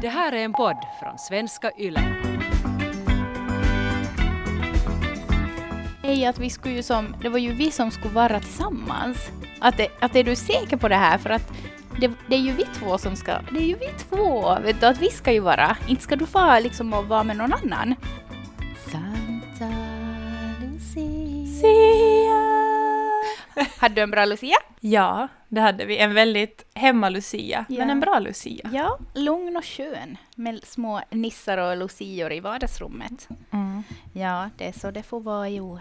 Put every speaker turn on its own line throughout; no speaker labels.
Det här är en podd från svenska YLE.
Hej, att vi skulle ju som, det var ju vi som skulle vara tillsammans. Att, det, att är du säker på det här? För att det, det är ju vi två som ska, det är ju vi två, vet du, att vi ska ju vara. Inte ska du få liksom och vara med någon annan. Santa Lucia. Hade du en bra Lucia?
Ja, det hade vi. En väldigt hemma-Lucia,
Ja.
men en bra Lucia.
Ja, lugn och skön med små nissar och lucior i vardagsrummet.
Mm.
Ja, det är så det får vara i år.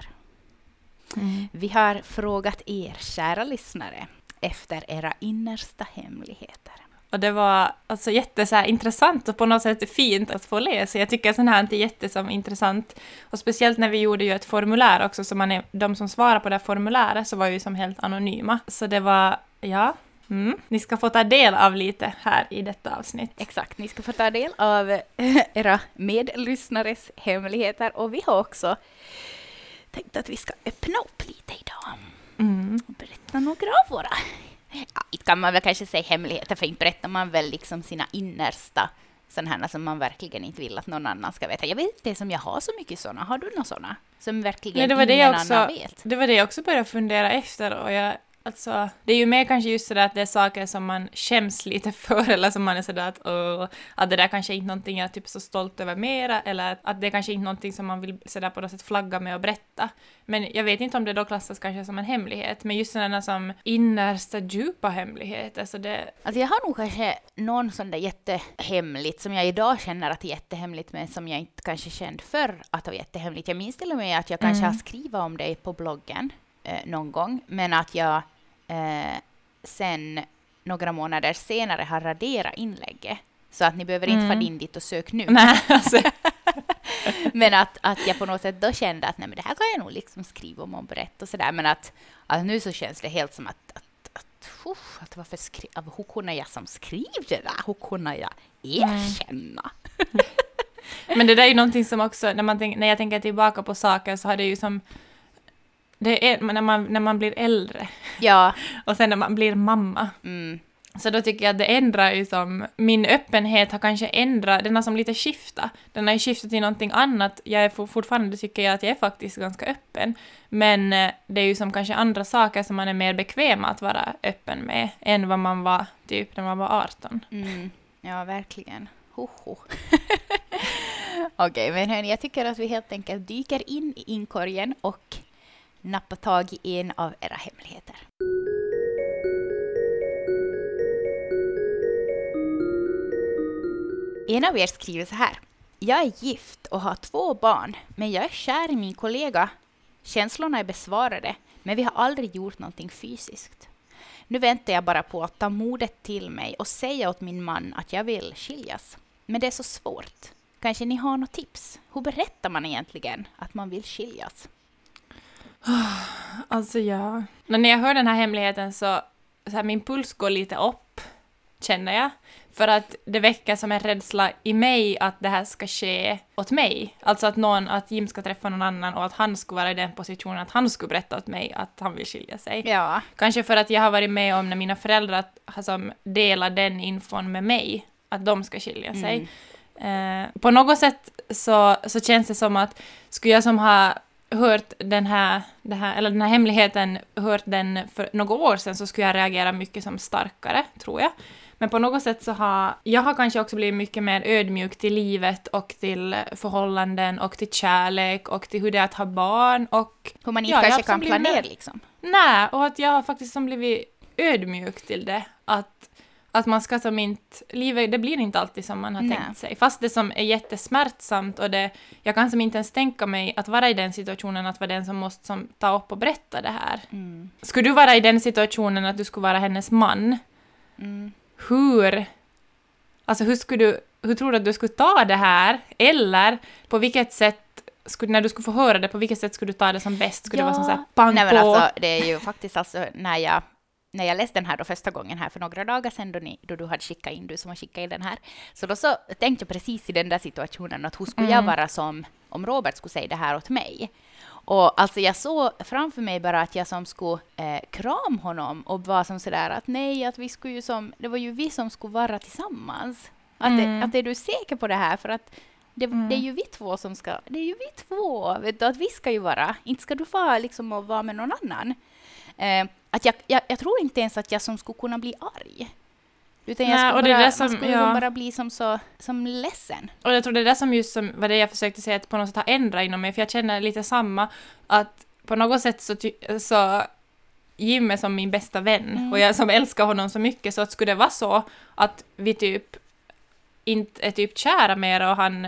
Vi har frågat er, kära lyssnare, efter era innersta hemligheter.
Och det var alltså jätte så här, intressant och på något sätt fint att få läsa. Jag tycker sånt här är jätte som intressant. Och speciellt när vi gjorde ju ett formulär också, så man är, de som svarar på det här formuläret så var ju som helt anonyma. Så det var, ja, mm. ni ska få ta del av lite här i detta avsnitt.
Exakt, ni ska få ta del av era medlyssnares hemligheter och vi har också tänkt att vi ska öppna upp lite idag
Mm.
och berätta några av våra Ja, inte kan man väl kanske säga hemligheter, för inte berättar man väl liksom sina innersta sådana som man verkligen inte vill att någon annan ska veta. Jag vet inte som jag har så mycket sådana. Har du några sådana? Som verkligen
Nej, det var det
ingen
jag också-
annan vet?
Det var det jag också började fundera efter och jag, alltså, det är ju mer kanske just sådär att det är saker som man skäms lite för eller som man är sådär att, åh, att det där kanske inte är någonting jag är typ så stolt över mera eller att det är kanske inte någonting som man vill sådär på något sätt flagga med och berätta. Men jag vet inte om det då klassas kanske som en hemlighet, men just sådana som innersta djupa hemligheter så det,
Alltså jag har nog kanske någon sån där jättehemligt som jag idag känner att är jättehemligt men som jag inte kanske kände förr att det var jättehemligt. Jag minns till och med att jag kanske
Mm.
har skrivit om det på bloggen eh, någon gång men att jag eh, sen några månader senare har raderat inlägget. Så att ni behöver inte
Mm.
vara in dit och söka nu.
nej alltså,
Men att, att jag på något sätt då kände att nej, men det här kan jag nog liksom skriva om och berätta och sådär. Men att, att nu så känns det helt som att, att, att, uff, att varför skri, hur kunde jag som skriver det där? Hur kunde jag erkänna?
Men det där är ju någonting som också, när, man tänk, när jag tänker tillbaka på saker så har det ju som... Det är när man, när man blir äldre
Ja,
och sen när man blir mamma.
mm,
Så då tycker jag att det ändrar ju som... Min öppenhet har kanske ändrat, den har som lite skiftat. Den har ju skiftat till någonting annat. Jag är for- fortfarande tycker jag att jag är faktiskt ganska öppen. Men eh, det är ju som kanske andra saker som man är mer bekväm att vara öppen med än vad man var typ när man var 18.
mm, ja verkligen. Hoho. Okej, men hörni, jag tycker att vi helt enkelt dyker in i inkorgen och Nappa tag i en av era hemligheter. En av er skriver så här. Jag är gift och har två barn, men jag är kär i min kollega. Känslorna är besvarade, men vi har aldrig gjort någonting fysiskt. Nu väntar jag bara på att ta modet till mig och säga åt min man att jag vill skiljas. Men det är så svårt. Kanske ni har något tips? Hur berättar man egentligen att man vill skiljas?
Alltså ja. När jag hör den här hemligheten så, så här, min puls går lite upp, känner jag. För att det väcker som en rädsla i mig att det här ska ske åt mig. Alltså att någon, att Jim ska träffa någon annan och att han skulle vara i den positionen att han skulle berätta åt mig att han vill skilja sig.
Ja.
Kanske för att jag har varit med om när mina föräldrar har som delat den infon med mig, att de ska skilja sig. Eh, på något sätt så, så känns det som att skulle jag som ha hört den här, här, eller den här hemligheten, hört den för några år sedan så skulle jag reagera mycket som starkare, tror jag. Men på något sätt så har jag har kanske också blivit mycket mer ödmjuk till livet och till förhållanden och till kärlek och till hur det är att ha barn och
Hur man inte
Ja,
kanske kan planera
mer-
liksom.
Nej, och att jag har faktiskt som blivit ödmjuk till det. Att, att man ska som inte... Livet, det blir inte alltid som man har
Nej.
tänkt sig. Fast det som är jättesmärtsamt och det... Jag kan som inte ens tänka mig att vara i den situationen att vara den som måste som ta upp och berätta det här.
Mm.
Skulle du vara i den situationen att du skulle vara hennes man,
Mm.
hur... Alltså hur skulle du... Hur tror du att du skulle ta det här? Eller på vilket sätt... Skulle, när du skulle få höra det, på vilket sätt skulle du ta det som bäst? Skulle det vara som så här pang
Nej,
på?
men alltså, det är ju faktiskt alltså när jag, när jag läste den här då första gången här för några dagar sedan då, ni, då du hade skickat in, du som har skickat in den här, så då så tänkte jag precis i den där situationen att hur skulle jag
Mm.
vara som om Robert skulle säga det här åt mig? Och alltså jag såg framför mig bara att jag som skulle eh, kram honom och vara som sådär att nej, att vi skulle ju som, det var ju vi som skulle vara tillsammans. Att,
Mm.
det, att är du säker på det här? För att det,
Mm.
det är ju vi två som ska... Det är ju vi två! Vet du, att vi ska ju vara... Inte ska du få liksom att vara med någon annan. Eh, att jag, jag, jag tror inte ens att jag som skulle kunna bli arg. Utan jag
Nej,
skulle
det
bara,
det som-
skulle
ja.
liksom bara bli som, så, som ledsen.
Och jag tror det är det som just som, var det jag försökte säga att på något sätt har ändrat inom mig, för jag känner lite samma, att på något sätt så, så Jim är som min bästa vän
Mm.
och jag som älskar honom så mycket, så att skulle det vara så att vi typ inte är typ kära mer och han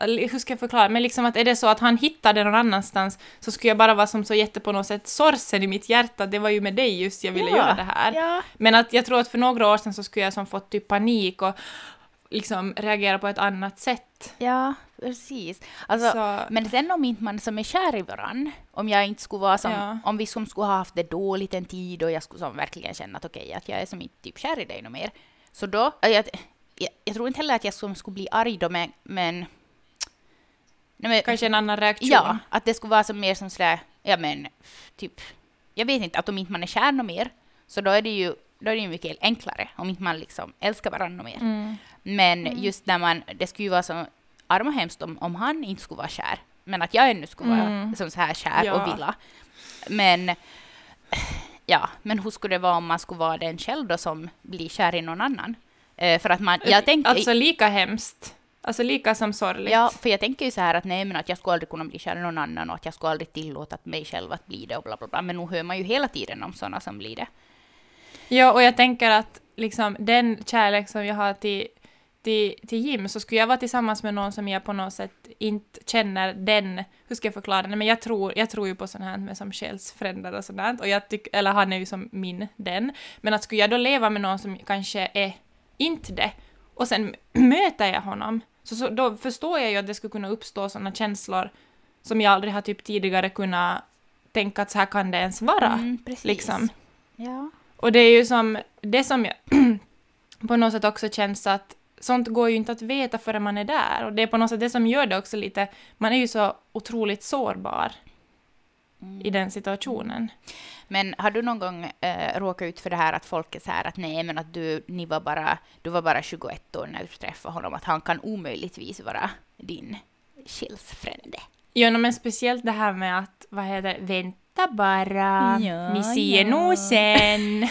hur ska jag förklara, men liksom att är det så att han hittar det någon annanstans så skulle jag bara vara som så jätte på något sätt sorgsen i mitt hjärta, det var ju med dig just jag ville
Ja,
göra det här.
Ja.
Men att jag tror att för några år sedan så skulle jag som fått typ panik och liksom reagera på ett annat sätt.
Ja, precis. Alltså,
så,
Men sen om inte man som är kär i varann, om jag inte skulle vara som,
Ja.
om vi som skulle ha haft det dåligt en tid och jag skulle som verkligen känna att okej, att jag är som inte typ kär i dig något mer. Så då, jag, jag, jag tror inte heller att jag som skulle bli arg då, men, men, nej, men
kanske en annan reaktion.
Ja, att det skulle vara som mer som sådär, ja men, typ, jag vet inte, att om inte man är kär mer, så då är det ju, då är det ju mycket enklare, om inte man liksom älskar varandra mer.
Mm.
Men just när man, det skulle ju vara så arm och hemskt om, om han inte skulle vara kär. Men att jag ännu skulle vara
Mm.
som så här kär
Ja.
och vilja. Men, ja, men hur skulle det vara om man skulle vara den själv då som blir kär i någon annan? Eh, för att man, jag tänker,
Alltså lika hemskt. Alltså lika som sorgligt.
ja, för jag tänker ju så här att nej men att jag skulle aldrig kunna bli kär i någon annan och att jag skulle aldrig tillåta mig själv att bli det och bla bla bla. Men nu hör man ju hela tiden om sådana som blir det.
Ja, och jag tänker att liksom den kärlek som jag har till, till, till Jim, så skulle jag vara tillsammans med någon som jag på något sätt inte känner den, hur ska jag förklara det, men jag tror, jag tror ju på sånt här med som själsfränder och sånt och jag tycker, eller han är ju som min den, men att skulle jag då leva med någon som kanske är inte det, och sen möter jag honom, så, så då förstår jag ju att det skulle kunna uppstå sådana känslor som jag aldrig har typ tidigare kunnat tänka att så här kan det ens vara.
Mm,
liksom.
Ja.
Och det är ju som, det som jag på något sätt också känns att sånt går ju inte att veta förrän man är där. Och det är på något sätt det som gör det också lite, man är ju så otroligt sårbar
Mm.
i den situationen.
Men har du någon gång eh, råkat ut för det här att folk är så här att nej, men att du, ni var bara, du var bara 21 år när du träffade honom, att han kan omöjligtvis vara din själsfrände?
Ja, men speciellt det här med att, vad heter vänta bara,
Ja,
ni ser
ja.
nog sen.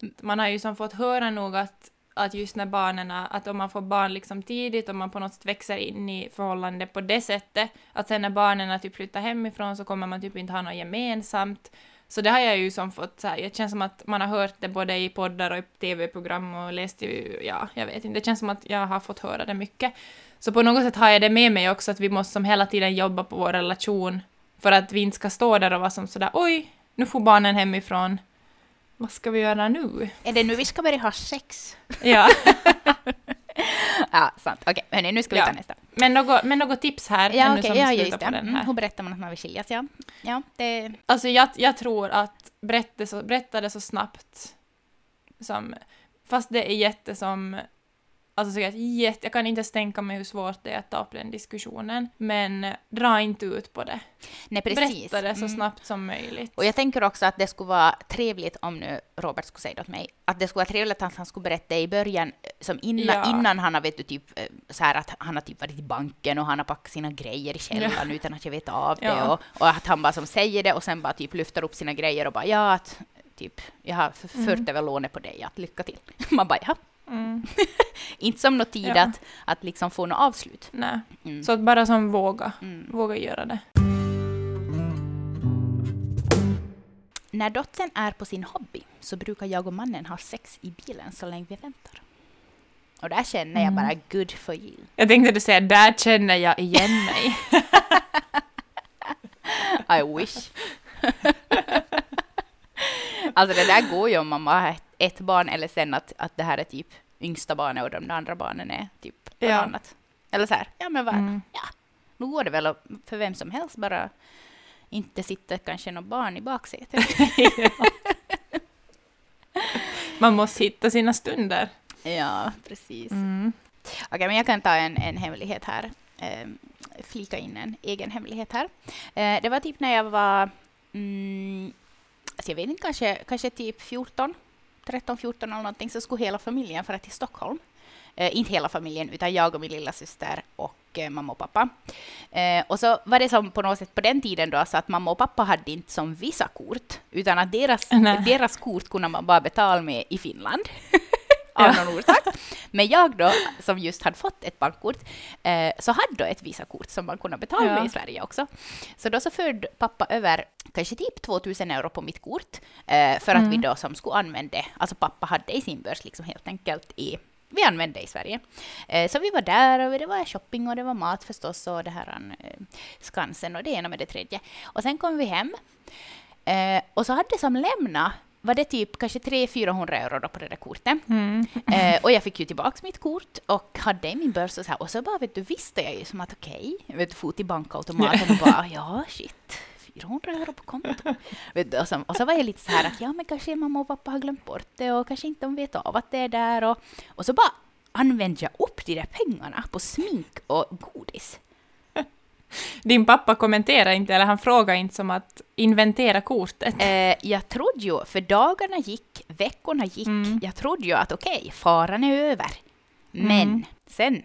man har ju som fått höra nog att, att just när barnen, att om man får barn liksom tidigt och man på något sätt växer in i förhållande på det sättet, att sen när barnen typ flyttar hemifrån så kommer man typ inte ha något gemensamt. Så det har jag ju som fått så här, det känns som att man har hört det både i poddar och i tv-program och läst ju, ja, jag vet inte, det känns som att jag har fått höra det mycket. Så på något sätt har jag det med mig också att vi måste som hela tiden jobba på vår relation för att vi inte ska stå där och vara som sådär oj, nu får barnen hemifrån. Vad ska vi göra nu?
Är det nu vi ska börja ha sex?
Ja,
Ja, sant. Okej, hörni, nu ska vi
Ja.
ta nästa.
men något, men något tips här
Ja,
ännu
okej,
som
ja,
slutar
just det.
på den
Mm,
här.
hur berättar man att man vill skiljas? Ja, ja det...
Alltså jag, jag tror att berätta, så, berätta det så snabbt som, fast det är jätte som, alltså så jätte, jag kan inte ens tänka mig hur svårt det är att ta upp den diskussionen, men dra inte ut på det.
Nej, precis.
Berätta det så
Mm.
snabbt som möjligt.
Och jag tänker också att det skulle vara trevligt om nu Robert skulle säga det åt mig, att det skulle vara trevligt att han skulle berätta i början, eh, som innan,
Ja.
innan han har vet du, typ eh, så här att han har typ varit i banken och han har packat sina grejer i källaren utan att jag vet av det
Ja.
och, och att han bara som säger det och sen bara typ lyfter upp sina grejer och bara ja att typ jag har f-
Mm.
fört över lånet på dig, att lycka till. Man bara ja,
Mm,
inte som något tid
Ja.
att, att liksom få något avslut.
nej.
Mm.
Så att bara som våga,
Mm.
våga göra det.
När dottern är på sin hobby så brukar jag och mannen ha sex i bilen så länge vi väntar. Och där känner jag
Mm.
bara good for you.
Jag tänkte du säga, där känner jag igen mig.
I wish. alltså det där går ju om man bara ett, barn eller sen att, att det här är typ yngsta barnet och de andra barnen är typ
Ja.
något annat. Eller så här, ja men vad,
Mm.
nu går det väl för vem som helst bara inte sitter kanske något barn i baksätet.
Man måste hitta sina stunder.
ja, precis.
Mm.
Okej, men jag kan ta en, en hemlighet här. Eh, flika in en egen hemlighet här. Eh, det var typ när jag var, mm, alltså jag vet inte, kanske, kanske typ 14. 13, 14 eller någonting, så skulle hela familjen fara till Stockholm. Eh, inte hela familjen, utan jag och min lilla syster och eh, mamma och pappa. Eh, och så var det som på något sätt på den tiden då, så att mamma och pappa hade inte som Visakort, utan att deras,
Nej.
deras kort kunde man bara betala med i Finland. av någon orsak. Men jag då, som just hade fått ett bankkort, eh, så hade då ett Visakort som man kunde betala med i Sverige också. Så då så förde pappa över kanske typ 2000 euro på mitt kort, eh, för att
Mm.
vi då som skulle använda, alltså pappa hade i sin börs liksom helt enkelt i vi använde i Sverige. Eh, så vi var där och det var shopping och det var mat förstås och det här eh, Skansen och det ena med det tredje. Och sen kom vi hem eh, och så hade som lämna var det typ kanske 300-400 euro då på det där kortet.
Mm.
Eh, och jag fick ju tillbaka mitt kort och hade i min börs och så här. Och så bara vet du, visste jag ju som att okej, okay, vet du, for till bankautomaten och bara ja shit, 400 euro på kontot. du, och, så, och så var jag lite så här att ja men kanske mamma och pappa har glömt bort det och kanske inte de vet av att det är där och, och så bara använde jag upp de där pengarna på smink och godis.
Din pappa kommenterar inte, eller han frågar inte som att inventera kortet.
Eh, jag trodde ju, för dagarna gick, veckorna gick,
Mm.
jag trodde ju att okej, faran är över. Men
Mm.
sen,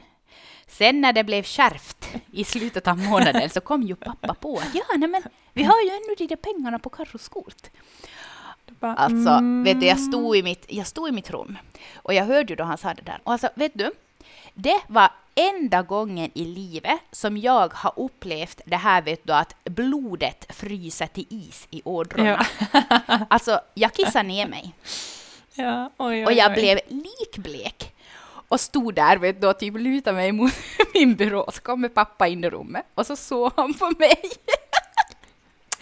sen när det blev kärvt i slutet av månaden så kom ju pappa på att ja, nej men vi har ju ännu de där pengarna på Carros kort.
Bara,
Alltså,
mm.
vet du, jag stod, i mitt, jag stod i mitt rum och jag hörde ju då han sa det där. Och alltså, vet du, det var enda gången i livet som jag har upplevt det här, vet du, att blodet fryser till is i ådrorna. Alltså, jag kissade ner mig
Ja, oj, oj,
och jag
oj.
blev likblek och stod där, vet du, och typ lutade mig mot min byrå. Så kommer pappa in i rummet och så såg han på mig.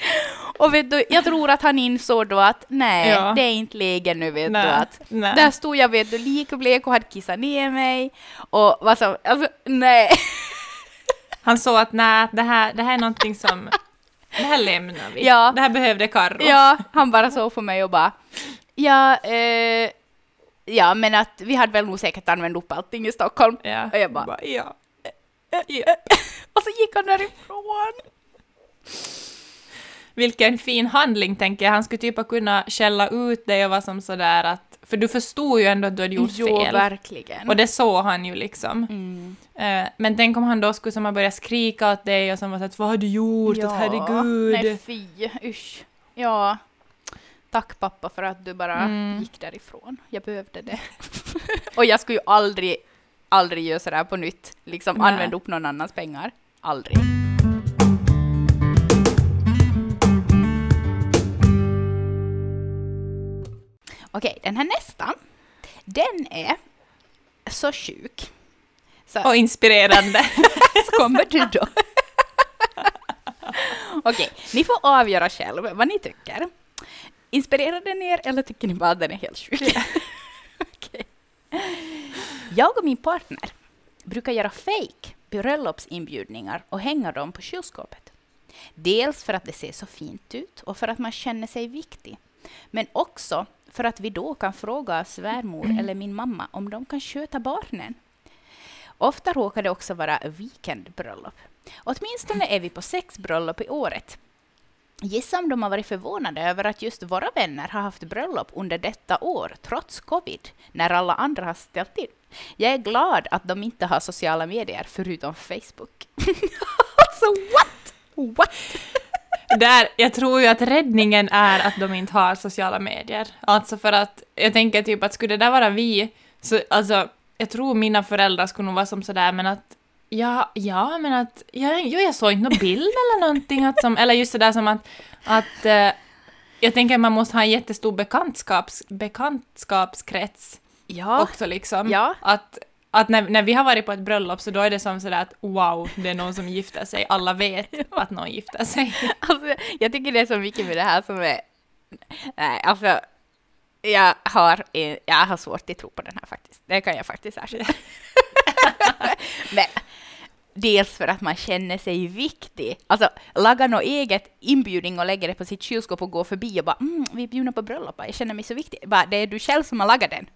Och vet du, jag tror att han insåg då att nej,
Ja.
det är inte läge nu, vet
Nej,
du. Att
nej.
Där stod jag, vet du, likblek och hade kissat ner mig. Och vad som, alltså nej.
Han såg att nej, det här, det här är någonting som... Det här lämnar vi.
Ja.
Det här behövde Karro.
Ja, han bara såg på mig och bara, ja, eh, ja, men att vi hade väl nog säkert använt upp allting i Stockholm.
Ja.
Och jag bara,
ja.
och så gick han därifrån.
Vilken fin handling, tänker jag. Han skulle typ ha kunnat skälla ut dig och vara som sådär att... För du förstod ju ändå att du hade gjort
jo,
fel.
verkligen.
Och det såg han ju liksom.
Mm.
Eh, men tänk om han då skulle som ha börjat skrika åt dig och som var såhär vad har du gjort? Att herregud.
Nej, fy, usch. Ja. Tack pappa för att du bara
Mm.
gick därifrån. Jag behövde det. och jag skulle ju aldrig, aldrig göra sådär på nytt. Liksom
Nej.
använda upp någon annans pengar. Aldrig. Okej, den här nästan, den är så sjuk. Så
Och inspirerande.
så kommer du då. Okej, ni får avgöra själv vad ni tycker. Inspirerar den er eller tycker ni bara att den är helt sjuk? Okej. Jag och min partner brukar göra fake bröllopsinbjudningar och hänga dem på kylskåpet. Dels för att det ser så fint ut och för att man känner sig viktig. Men också för att vi då kan fråga svärmor eller min mamma om de kan sköta barnen. Ofta råkar det också vara weekendbröllop. Åtminstone är vi på sex bröllop i året. Gissa om de har varit förvånade över att just våra vänner har haft bröllop under detta år, trots covid, när alla andra har ställt in. Jag är glad att de inte har sociala medier förutom Facebook. alltså what? What?
Där, jag tror ju att räddningen är att de inte har sociala medier. Alltså för att, jag tänker typ att skulle det där vara vi, så alltså, jag tror mina föräldrar skulle nog vara som sådär, men att Ja, ja, men att... Ja, jo, jag såg inte någon bild eller någonting. Att som, eller just sådär som att... att eh, jag tänker att man måste ha en jättestor bekantskaps, bekantskapskrets
Ja,
också liksom.
Ja.
Att, att när, när vi har varit på ett bröllop så då är det som sådär att wow, det är någon som gifter sig. Alla vet att någon gifter sig.
alltså, jag tycker det är så mycket med det här som är... Nej, alltså... Jag har, jag har svårt att tro på den här faktiskt. Det kan jag faktiskt erkänna. Men dels för att man känner sig viktig. Alltså, laga något eget inbjudning och lägga det på sitt kylskåp och gå förbi och bara mm, vi är bjudna på bröllop, jag känner mig så viktig. Bara, det är du själv som har lagat den.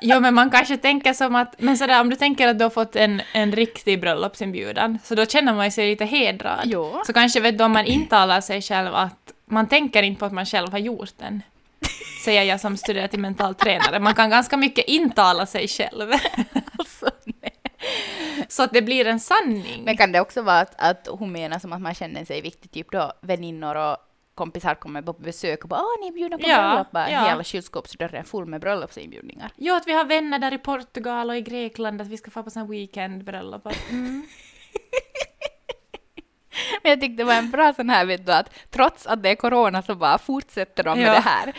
Jo, men man kanske tänker som att, men sådär om du tänker att du har fått en, en riktig bröllopsinbjudan, så då känner man sig lite hedrad.
Jo.
Så kanske vet du om man intalar sig själv att man tänker inte på att man själv har gjort den. säger jag som studerar till mental tränare. Man kan ganska mycket intala sig själv.
Alltså.
Så att det blir en sanning.
Men kan det också vara att, att hon menar som att man känner sig viktig, typ då väninnor och kompisar kommer på besök och bara åh, ni är bjudna på
Ja,
bröllop, bara
ja.
hela kylskåpsdörren full med bröllopsinbjudningar.
Jo, att vi har vänner där i Portugal och i Grekland, att vi ska få på sån weekendbröllop. Mm.
Men jag tyckte det var en bra sån här, vet du, att trots att det är corona så bara fortsätter de med
Ja.
det här.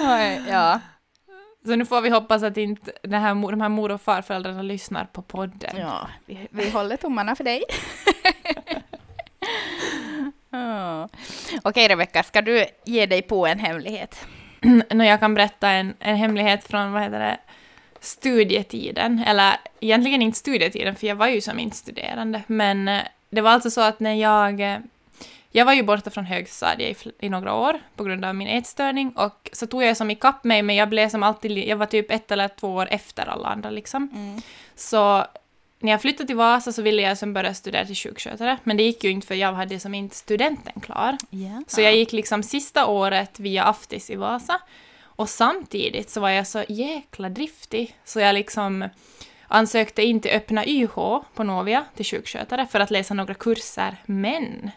Oj, ja.
Så nu får vi hoppas att inte det här, de här mor och farföräldrarna lyssnar på podden.
ja, vi, vi håller tummarna för dig. Okej Rebecka, ska du ge dig på en hemlighet?
När jag kan berätta en, en hemlighet från, vad heter det, studietiden. Eller egentligen inte studietiden, för jag var ju som inte studerande. Men eh, det var alltså så att när jag... eh, Jag var ju borta från högstadiet i, i några år på grund av min ätstörning och så tog jag som ikapp mig, men jag blev som alltid... Jag var typ ett eller två år efter alla andra liksom. Så när jag flyttade till Vasa så ville jag som börja studera till sjukskötare, men det gick ju inte för jag hade som inte studenten klar.
Ja.
Så jag gick liksom sista året via Aftis i Vasa. Och samtidigt så var jag så jäkla driftig så jag liksom ansökte in till öppna YH på Novia till sjukskötare för att läsa några kurser. Men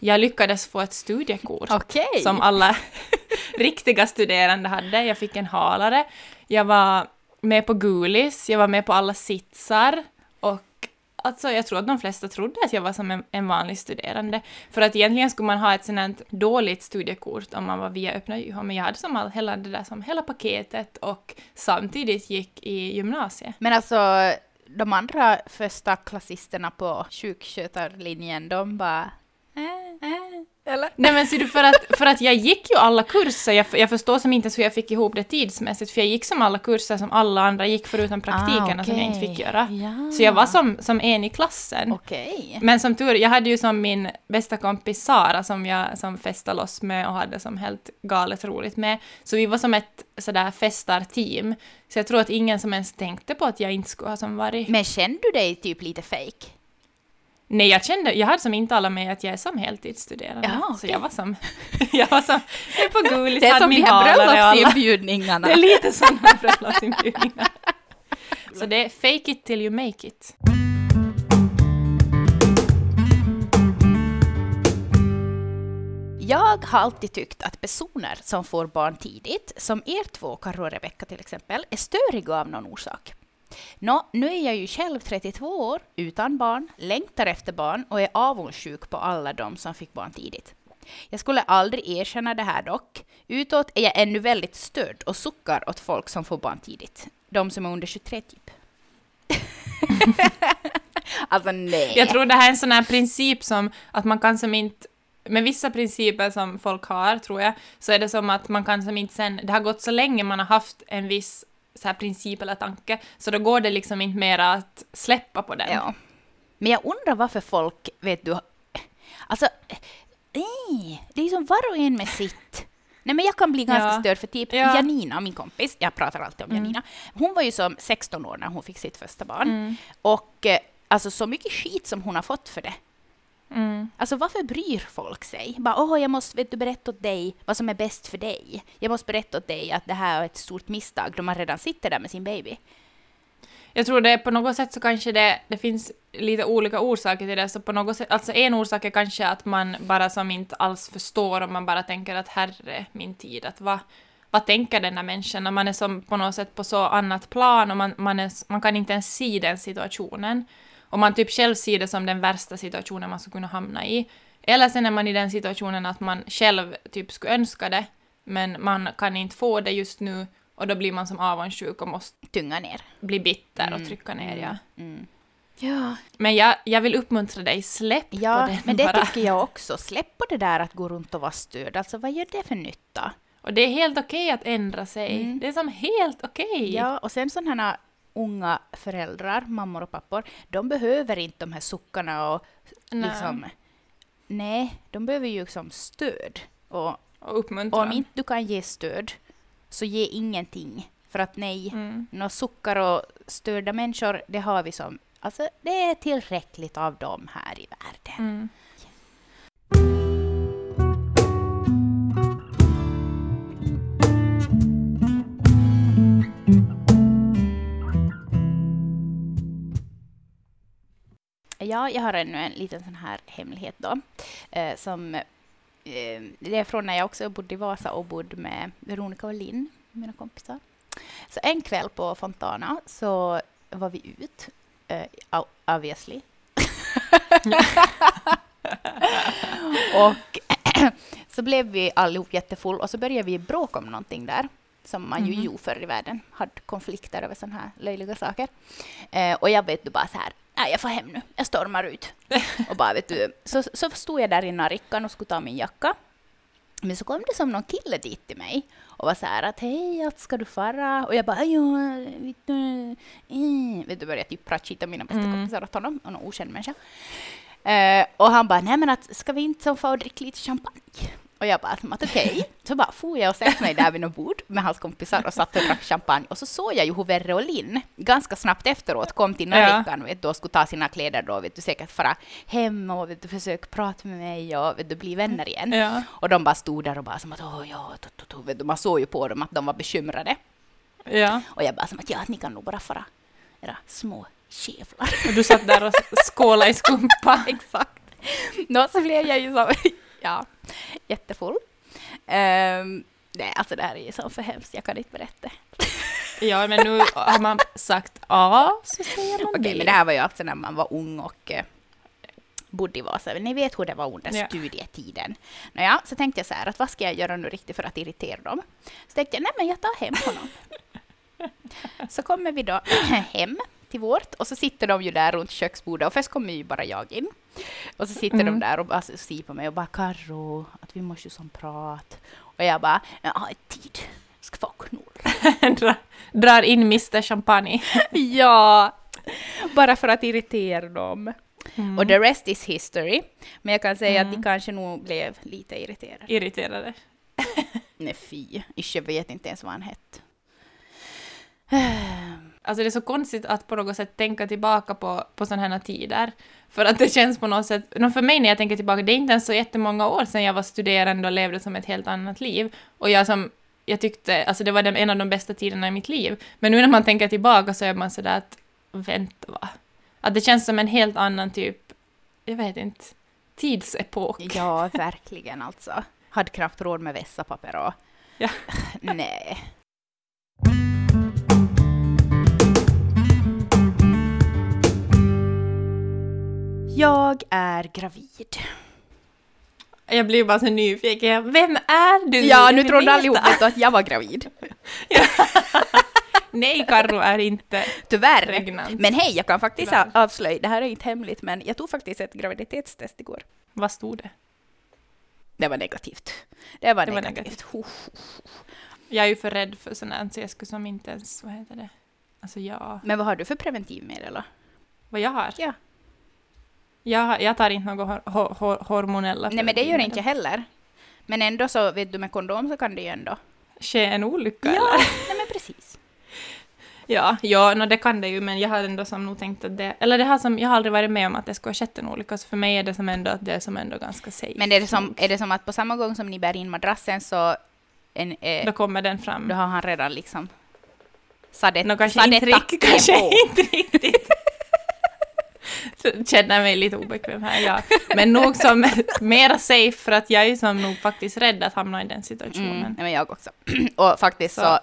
jag lyckades få ett studiekort
Okej.
som alla riktiga studerande hade. Jag fick en halare. Jag var med på Gulis, jag var med på alla sitsar och alltså jag tror att de flesta trodde att jag var som en, en vanlig studerande. För att egentligen skulle man ha ett sånt dåligt studiekort om man var via öppna YH, men jag hade som all, hela det där som hela paketet och samtidigt gick i gymnasiet.
Men alltså, de andra första klassisterna på sjukskötarlinjen, de bara... Äh, äh. Eller?
Nej men ser du, för att, för att jag gick ju alla kurser, jag, jag förstår som inte ens hur jag fick ihop det tidsmässigt, för jag gick som alla kurser som alla andra gick förutom praktikerna som jag inte fick göra.
Ah, Ja.
Så jag var som, som en i klassen.
Okej.
Men som tur, jag hade ju som min bästa kompis Sara som jag som festade loss med och hade som helt galet roligt med. Så vi var som ett sådär festarteam. Så jag tror att ingen som ens tänkte på att jag inte skulle ha som varit...
Men kände du dig typ lite fake?
Nej, jag kände, jag hade som inte alla med att jag är som heltidsstuderande.
Ja,
Så jag var som, jag var som, jag är på Gulis,
Det är som de här bröllopsinbjudningarna.
Det är lite sådana bröllopsinbjudningar. Så det är fake it till you make it.
Jag har alltid tyckt att personer som får barn tidigt, som er två, Karo och Rebecka till exempel, är störiga av någon orsak. Nå, nu är jag ju själv 32 år, utan barn, längtar efter barn och är avundsjuk på alla de som fick barn tidigt. Jag skulle aldrig erkänna det här dock. Utåt är jag ännu väldigt störd och suckar åt folk som får barn tidigt. De som är under 23 typ. alltså nej.
Jag tror det här är en sån här princip som att man kan som inte med vissa principer som folk har, tror jag, så är det som att man kan som inte sen, det har gått så länge man har haft en viss så här princip eller tanke, så då går det liksom inte mera att släppa på den.
Ja. Men jag undrar varför folk, vet du, alltså, nej, det är ju som var och en med sitt. Nej men jag kan bli ganska
Ja.
störd för typ
Ja.
Janina, min kompis, jag pratar alltid om
Mm.
Janina, hon var ju som 16 år när hon fick sitt första barn.
Mm.
Och eh, alltså så mycket skit som hon har fått för det.
Mm.
Alltså varför bryr folk sig? Bara, åh, jag måste vet du, berätta åt dig vad som är bäst för dig. Jag måste berätta åt dig att det här är ett stort misstag då man redan sitter där med sin baby.
Jag tror det är på något sätt så kanske det, det finns lite olika orsaker till det, så på något sätt, alltså en orsak är kanske att man bara som inte alls förstår och man bara tänker att herre min tid, att vad, vad tänker den här människan när man är som på något sätt på så annat plan och man, man, är, man kan inte ens se den situationen. Och man typ själv ser det som den värsta situationen man skulle kunna hamna i. Eller sen är man i den situationen att man själv typ skulle önska det, men man kan inte få det just nu och då blir man som avundsjuk och måste
Tynga ner.
bli bitter
Mm,
och trycka ner, ja.
Mm. Ja,
Men jag, jag vill uppmuntra dig, släpp
Ja,
på den
men det
bara.
tycker jag också. Släpp på det där att gå runt och vara störd. Alltså vad gör det för nytta?
Och det är helt okej att ändra sig.
Mm.
Det är som helt okej.
Ja, och sen sådana här unga föräldrar, mammor och pappor, de behöver inte de här suckarna och
Nej.
liksom... Nej, de behöver ju liksom stöd. Och
Och uppmuntra.
om inte du kan ge stöd, så ge ingenting. För att nej,
Mm.
några suckar och störda människor, det har vi som... Alltså, det är tillräckligt av dem här i världen.
Mm.
Ja, jag har ännu en liten sån här hemlighet då. Eh, som, eh, det är från när jag också bodde i Vasa och bodde med Veronica och Linn, mina kompisar. Så en kväll på Fontana så var vi ut, eh, obviously. och så blev vi allihop jättefull och så började vi bråka om någonting där som man ju mm. gjorde förr i världen, hade konflikter över sådana här löjliga saker. Eh, och jag vet du bara så här, nej jag får hem nu, jag stormar ut. och bara vet du, så, så stod jag där i narrikan och skulle ta min jacka. Men så kom det som någon kille dit till mig och var så här att hej, att ska du fara? Och jag bara, ja, vet du, eh. vet du började typ prata skit om mina bästa mm. kompisar åt honom och någon okänd människa. Uh, och han bara, nej men att ska vi inte få dricka lite champagne? Och jag bara, att okej. Okay. Så bara for jag och satte mig där vid något bord med hans kompisar och satt och drack champagne. Och så såg jag ju hur Verre och Linn ganska snabbt efteråt kom till Narikan ja. och skulle ta sina kläder då, vet du, säkert fara hem och vet du, försöka prata med mig och vet du, bli vänner igen. Ja. Och de bara stod där och bara som att åh ja, to, to, to, vet du, man såg ju på dem att de var bekymrade. Ja. Och jag bara som att ja, ni kan nog bara fara era små kävlar.
Och du satt där och skålade i skumpa.
Exakt. Nå, så blev jag ju så, ja, jättefull. Um, nej, alltså det här är ju så för hemskt, jag kan inte berätta.
ja, men nu har man sagt A, så säger man
Okej, okay, men det här var ju alltså när man var ung och uh, bodde i Vasa. Ni vet hur det var under ja. studietiden. Nåja, så tänkte jag så här att vad ska jag göra nu riktigt för att irritera dem? Så tänkte jag, nej men jag tar hem honom. så kommer vi då hem till vårt och så sitter de ju där runt köksbordet och först kommer ju bara jag in. Och så sitter mm. de där och bara ser på mig och bara Karro, att vi måste ju som prat. Och jag bara, jag har tid, ska få
knull. Drar in Mr Champagne.
ja, bara för att irritera dem. Mm. Och the rest is history. Men jag kan säga mm. att de kanske nog blev lite irriterade.
Irriterade?
Nej fy, jag vet inte ens vad han hette.
Alltså det är så konstigt att på något sätt tänka tillbaka på, på sådana här tider. För att det känns på något sätt, för mig när jag tänker tillbaka, det är inte ens så jättemånga år sedan jag var studerande och levde som ett helt annat liv. Och jag som, jag tyckte, alltså det var den, en av de bästa tiderna i mitt liv. Men nu när man tänker tillbaka så är man sådär att, vänta va? Att det känns som en helt annan typ, jag vet inte, tidsepok.
Ja, verkligen alltså. Hade knappt råd med vässapapper och... Ja. Nej. Jag är gravid.
Jag blir bara så nyfiken. Vem är du?
Ja, nu trodde allihop att jag var gravid.
Nej, Karro är inte
Tyvärr. pregnant. Men hej, jag kan faktiskt Tyvärr. avslöja, det här är inte hemligt, men jag tog faktiskt ett graviditetstest igår.
Vad stod det?
Det var negativt. Det var
det
negativt.
Var negativt. Jag är ju för rädd för sånt här, så jag skulle som inte ens, vad heter det? Alltså ja.
Men vad har du för preventivmedel då?
Vad jag har?
Ja.
Jag, jag tar inte några hor hor hormonella
Nej, men det gör inte jag heller. Men ändå så, vet du, med kondom så kan det ju ändå...
Ske en olycka,
ja,
eller?
nej men precis.
Ja, ja no, det kan det ju, men jag har ändå som nog tänkt att det... Eller det har som, jag har aldrig varit med om att det skulle ha skett en olycka, så för mig är det som ändå, det är som ändå ganska safe.
Men är det, som, är det som att på samma gång som ni bär in madrassen så... En,
eh, då kommer den fram.
Då har han redan liksom... Sadet,
no, kanske inte, rikt, kanske inte riktigt känner mig lite obekväm här, ja. Men nog som mera safe för att jag är som nog faktiskt rädd att hamna i den situationen. Mm,
men jag också. Och faktiskt så, så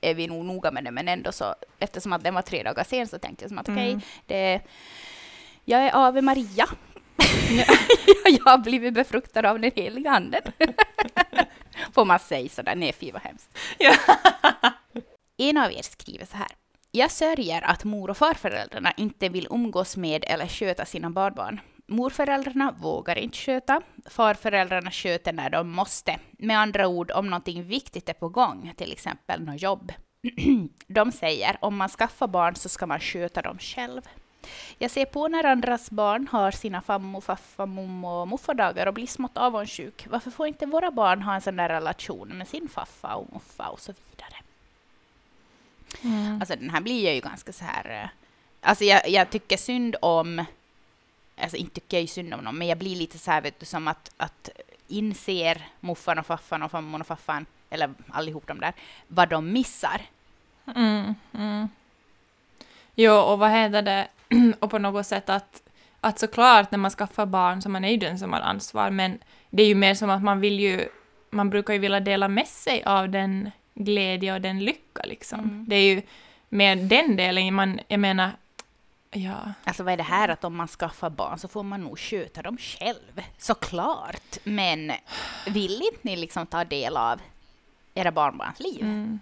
är vi nog noga med det, men ändå så, eftersom att den var tre dagar sen så tänkte jag som att okej, okay, mm. det, jag är Ave Maria. jag har blivit befruktad av den heliga anden. Får man säga sådär? Nej, fy vad hemskt. en av er skriver så här. Jag sörjer att mor och farföräldrarna inte vill umgås med eller sköta sina barnbarn. Morföräldrarna vågar inte sköta, farföräldrarna sköter när de måste. Med andra ord, om någonting viktigt är på gång, till exempel något jobb. de säger om man skaffar barn så ska man sköta dem själv. Jag ser på när andras barn har sina fammo, faffa, mommo och muffadagar och blir smått avundsjuk. Varför får inte våra barn ha en sån där relation med sin faffa och muffa och så vidare? Alltså den här blir ju ganska så här... Eh, alltså jag, jag tycker synd om... Alltså inte tycker jag ju synd om dem, men jag blir lite så här, vet du, som att, att inser muffan och faffan och fammon och faffan, eller allihop de där, vad de missar.
Mm, mm. Jo, och vad heter det, och på något sätt att, att såklart när man skaffar barn så man är ju den som har ansvar, men det är ju mer som att man vill ju, man brukar ju vilja dela med sig av den glädje och den lycka liksom.
Mm.
Det är ju med den delen, man, jag menar, ja.
Alltså vad är det här att om man skaffar barn så får man nog sköta dem själv, såklart. Men vill inte ni liksom ta del av era barnbarns liv?
Mm.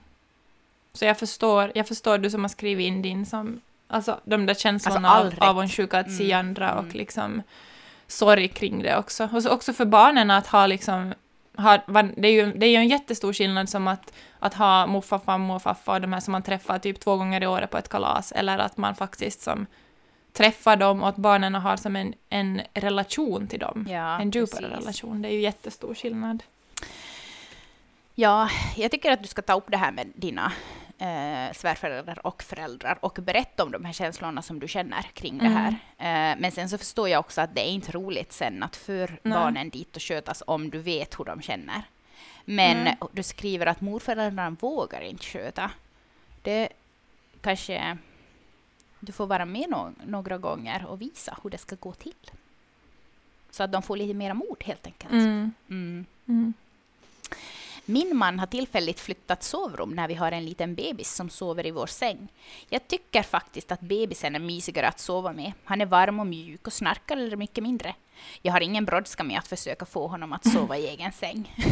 Så jag förstår, jag förstår du som har skrivit in din som, alltså de där känslorna
Alltså, all
av avundsjuka att se
Mm,
andra och
mm.
liksom sorg kring det också. Och så också för barnen att ha liksom, ha, va- det, är ju, det är ju en jättestor skillnad som att, att ha morfar, farmor och farfar och de här som man träffar typ två gånger i året på ett kalas, eller att man faktiskt som träffar dem och att barnen har som en, en relation till dem.
Ja,
en djupare
precis.
relation, det är ju jättestor skillnad.
Ja, jag tycker att du ska ta upp det här med dina eh, svärföräldrar och föräldrar och berätta om de här känslorna som du känner kring det
Mm.
här. Eh, men sen så förstår jag också att det är inte roligt sen att för
Nej.
barnen dit och skötas om du vet hur de känner. Men
Nej.
du skriver att morföräldrarna vågar inte sköta. Det kanske du får vara med nå- några gånger och visa hur det ska gå till. Så att de får lite mera mod helt enkelt.
Mm.
Min man har tillfälligt flyttat sovrum när vi har en liten bebis som sover i vår säng. Jag tycker faktiskt att bebisen är mysigare att sova med. Han är varm och mjuk och snarkar mycket mindre. Jag har ingen brådska med att försöka få honom att sova i egen säng.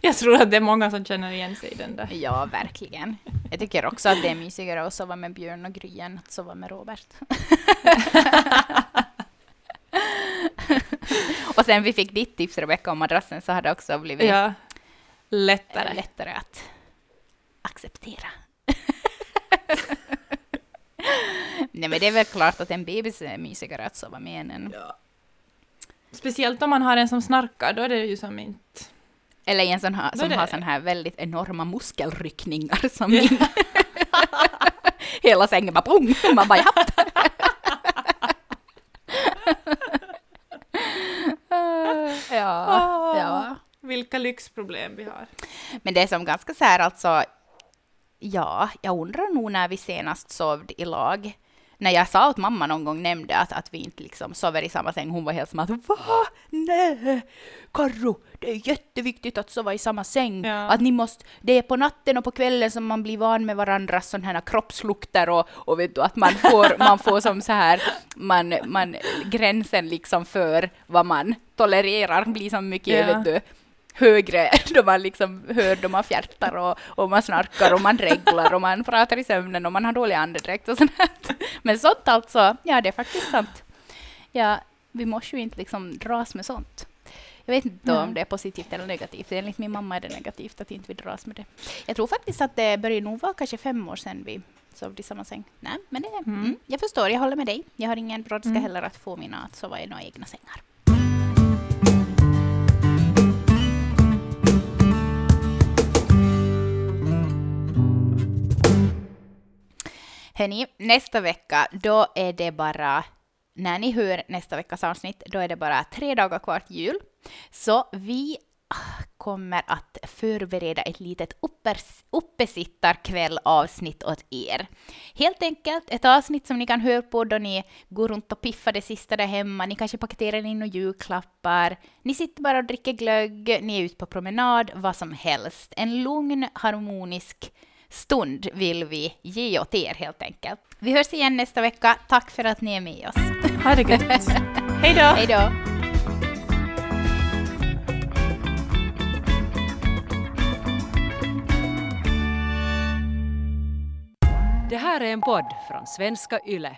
Jag tror att det är många som känner igen sig i den där.
Ja, verkligen. Jag tycker också att det är mysigare att sova med Björn och Gry än att sova med Robert. och sen vi fick ditt tips Rebecka om madrassen så har det också blivit
Ja. Lättare.
lättare att acceptera. Nej men det är väl klart att en bebis är mysigare att sova med än en...
Speciellt om man har en som snarkar, då är det ju som inte...
Eller en sån här, som har sån här väldigt enorma muskelryckningar som
Ja.
min. Hela sängen bara pung! Man bara japp! ja, ja.
Vilka lyxproblem vi har.
Men det är som ganska så här alltså, ja, jag undrar nog när vi senast sov i lag. När jag sa åt mamma någon gång, nämnde att, att vi inte liksom sover i samma säng, hon var helt som att va? Nej, Karro, det är jätteviktigt att sova i samma säng.
Ja.
Att ni måste, det är på natten och på kvällen som man blir van med varandras sådana här kroppslukter och, och vet du, att man får, man får som så här, man, man, gränsen liksom för vad man tolererar blir så mycket,
Ja.
vet du, högre då man liksom hör då man fjärtar och, och man snarkar och man reglar och man pratar i sömnen och man har dålig andedräkt och sånt här. Men sånt alltså, ja det är faktiskt sant. Ja, vi måste ju inte liksom dras med sånt. Jag vet inte
Nej.
om det är positivt eller negativt. Enligt min mamma är det negativt att inte vi dras med det. Jag tror faktiskt att det börjar nog vara kanske fem år sedan vi sov i samma säng. Nej, men det,
Mm.
mm. jag förstår, jag håller med dig. Jag har ingen brådska
Mm.
heller att få mina att sova i några egna sängar. Hörni, nästa vecka, då är det bara, när ni hör nästa veckas avsnitt, då är det bara tre dagar kvar till jul. Så vi ah, kommer att förbereda ett litet uppesittarkväll-avsnitt åt er. Helt enkelt ett avsnitt som ni kan höra på då ni går runt och piffar det sista där hemma. Ni kanske paketerar in några julklappar. Ni sitter bara och dricker glögg, ni är ute på promenad, vad som helst. En lugn, harmonisk stund vill vi ge åt er helt enkelt. Vi hörs igen nästa vecka. Tack för att ni är med oss.
Ha det gött. Hej då!
Hej då!
Det här är en podd från svenska YLE.